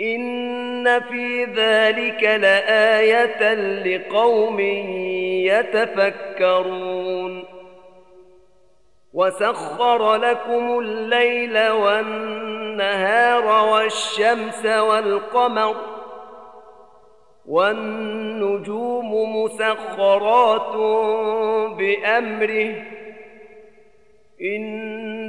إن في ذلك لآية لقوم يتفكرون وسخر لكم الليل والنهار والشمس والقمر والنجوم مسخرات بأمره إن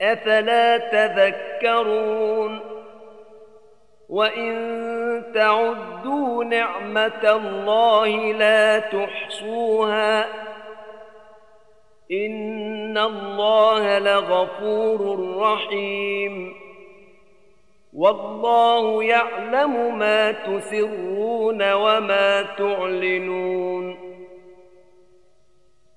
أفلا تذكرون وإن تعدوا نعمة الله لا تحصوها إن الله لغفور رحيم والله يعلم ما تسرون وما تعلنون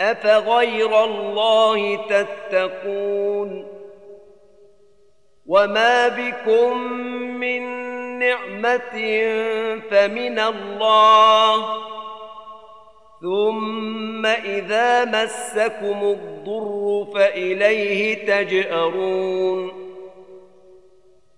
أفغير الله تتقون وما بكم من نعمة فمن الله ثم إذا مسكم الضر فإليه تجأرون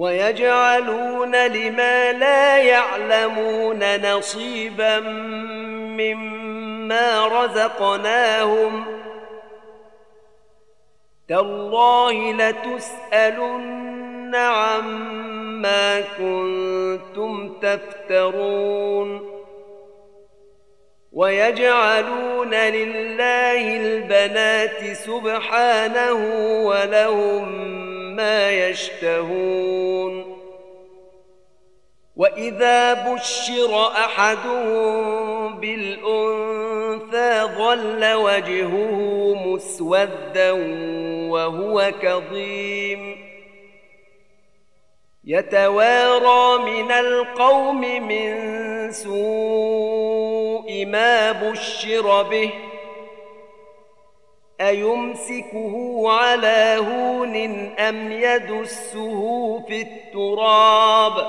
ويجعلون لما لا يعلمون نصيبا مما رزقناهم. تالله لتسألن عما كنتم تفترون. ويجعلون لله البنات سبحانه ولهم يشتهون وإذا بشر أحدهم بالأنثى ظل وجهه مسودا وهو كظيم يتوارى من القوم من سوء ما بشر به أيمسكه على هون أم يدسه في التراب؟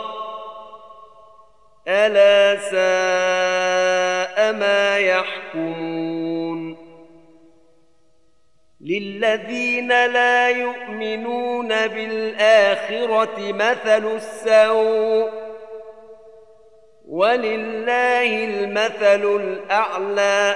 ألا ساء ما يحكمون. للذين لا يؤمنون بالآخرة مثل السوء ولله المثل الأعلى.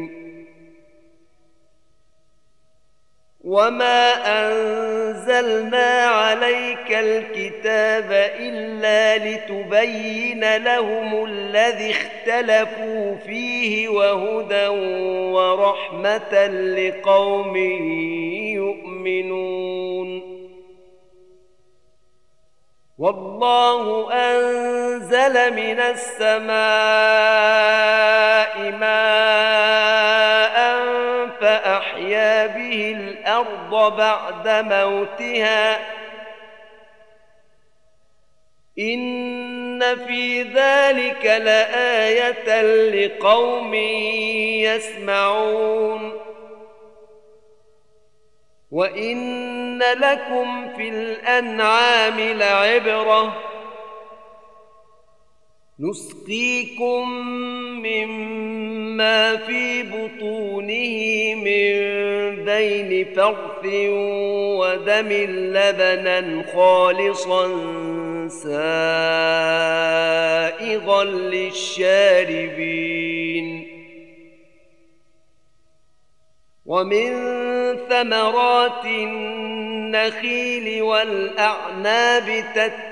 وما انزلنا عليك الكتاب الا لتبين لهم الذي اختلفوا فيه وهدى ورحمه لقوم يؤمنون والله انزل من السماء ماء فأحيا به الأرض بعد موتها. إن في ذلك لآية لقوم يسمعون. وإن لكم في الأنعام لعبرة. نسقيكم مما في بطونه من بين فرث ودم لبنا خالصا سائغا للشاربين. ومن ثمرات النخيل والأعناب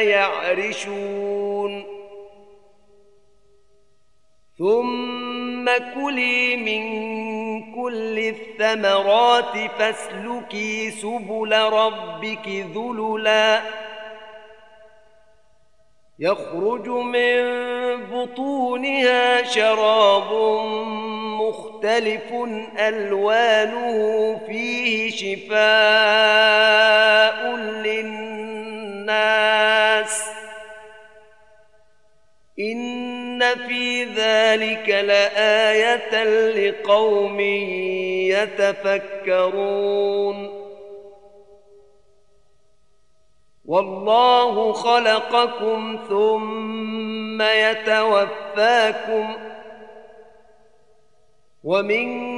يعرشون. ثم كلي من كل الثمرات فاسلكي سبل ربك ذللا. يخرج من بطونها شراب مختلف ألوانه فيه شفاء للناس في ذلك لايه لقوم يتفكرون والله خلقكم ثم يتوفاكم ومنكم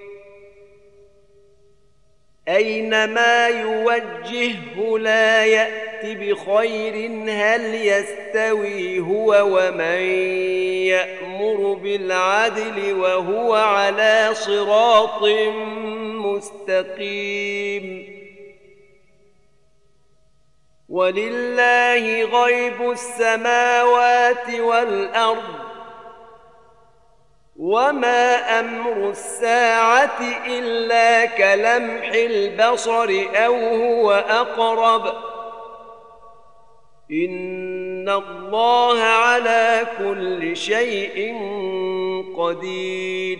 أينما يوجهه لا يات بخير هل يستوي هو ومن يأمر بالعدل وهو على صراط مستقيم؟ ولله غيب السماوات والأرض. وما أمر الساعة الا كلمح البصر أو هو اقرب ان الله على كل شيء قدير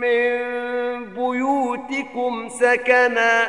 من بيوتكم سكنا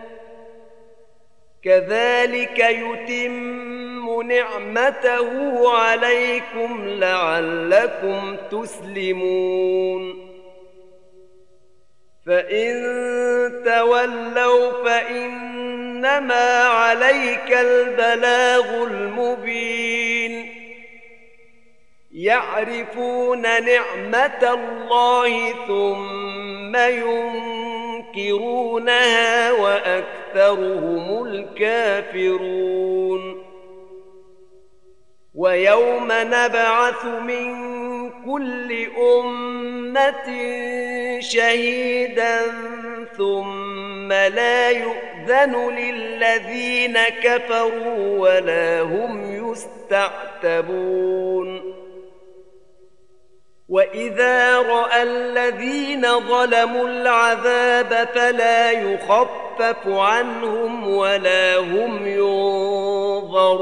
كذلك يتم نعمته عليكم لعلكم تسلمون. فإن تولوا فإنما عليك البلاغ المبين. يعرفون نعمة الله ثم ينكرونها وأكثرهم الكافرون. ويوم نبعث من كل أمة شهيدا ثم لا يؤذن للذين كفروا ولا هم يستعتبون. وإذا رأى الذين ظلموا العذاب فلا يخفف عنهم ولا هم ينظرون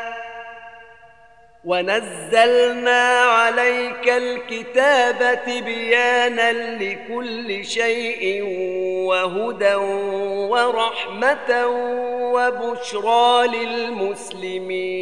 ونزلنا عليك الكتاب تبيانا لكل شيء وهدى ورحمه وبشرى للمسلمين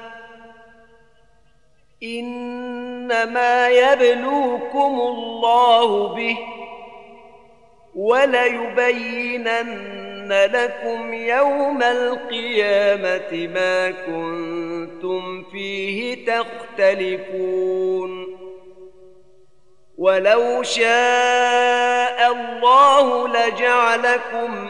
إنما يبلوكم الله به وليبينن لكم يوم القيامة ما كنتم فيه تختلفون. ولو شاء الله لجعلكم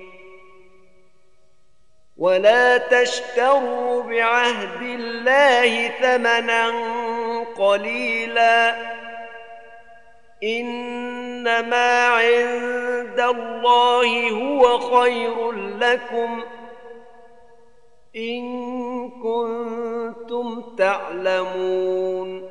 ولا تشتروا بعهد الله ثمنا قليلا. إنما عند الله هو خير لكم إن كنتم تعلمون.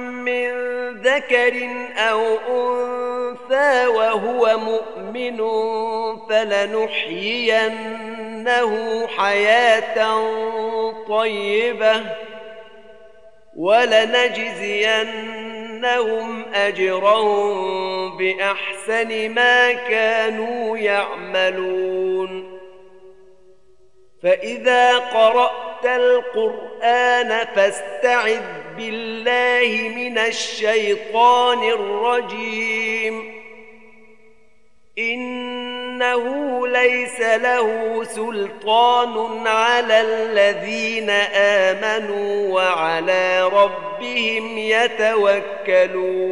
من ذكر أو أنثى وهو مؤمن فلنحيينه حياة طيبة ولنجزينهم أجرهم بأحسن ما كانوا يعملون. فإذا قرأت القرآن فاستعذ بالله من الشيطان الرجيم. إنه ليس له سلطان على الذين آمنوا وعلى ربهم يتوكلون.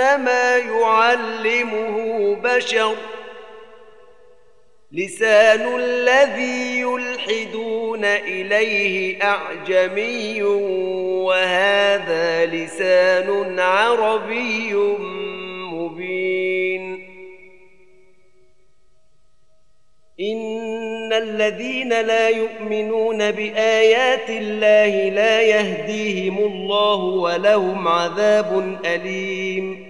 انما يعلمه بشر. لسان الذي يلحدون إليه أعجمي وهذا لسان عربي مبين. إن الذين لا يؤمنون بآيات الله لا يهديهم الله ولهم عذاب أليم.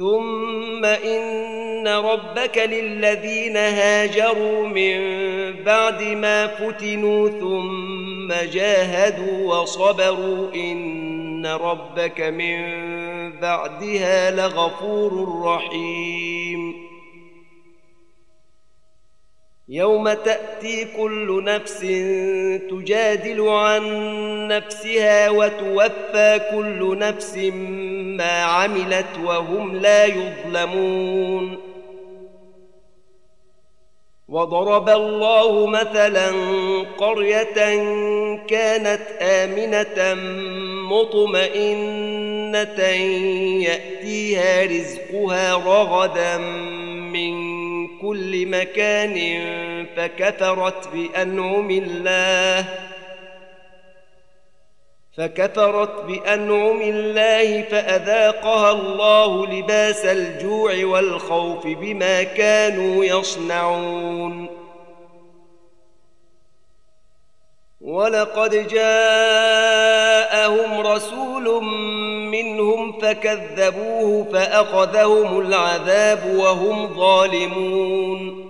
ثم ان ربك للذين هاجروا من بعد ما فتنوا ثم جاهدوا وصبروا ان ربك من بعدها لغفور رحيم. يوم تاتي كل نفس تجادل عن نفسها وتوفى كل نفس ما عملت وهم لا يظلمون. وضرب الله مثلا قرية كانت آمنة مطمئنة يأتيها رزقها رغدا من كل مكان فكفرت بأنعم الله. فكفرت بأنعم الله فأذاقها الله لباس الجوع والخوف بما كانوا يصنعون. ولقد جاءهم رسول منهم فكذبوه فأخذهم العذاب وهم ظالمون.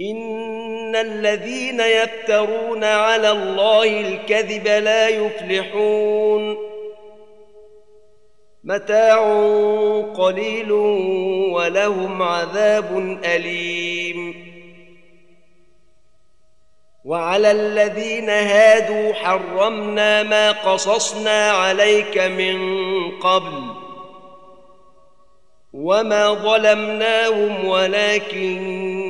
ان الذين يفترون على الله الكذب لا يفلحون متاع قليل ولهم عذاب اليم وعلى الذين هادوا حرمنا ما قصصنا عليك من قبل وما ظلمناهم ولكن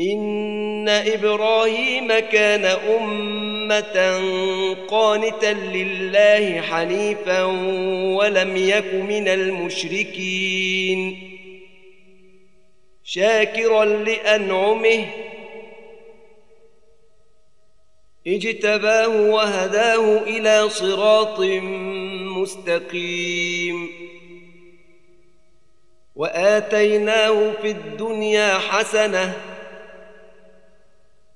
إن إبراهيم كان أمة قانتا لله حنيفا ولم يك من المشركين. شاكرا لأنعمه. اجتباه وهداه إلى صراط مستقيم. وآتيناه في الدنيا حسنة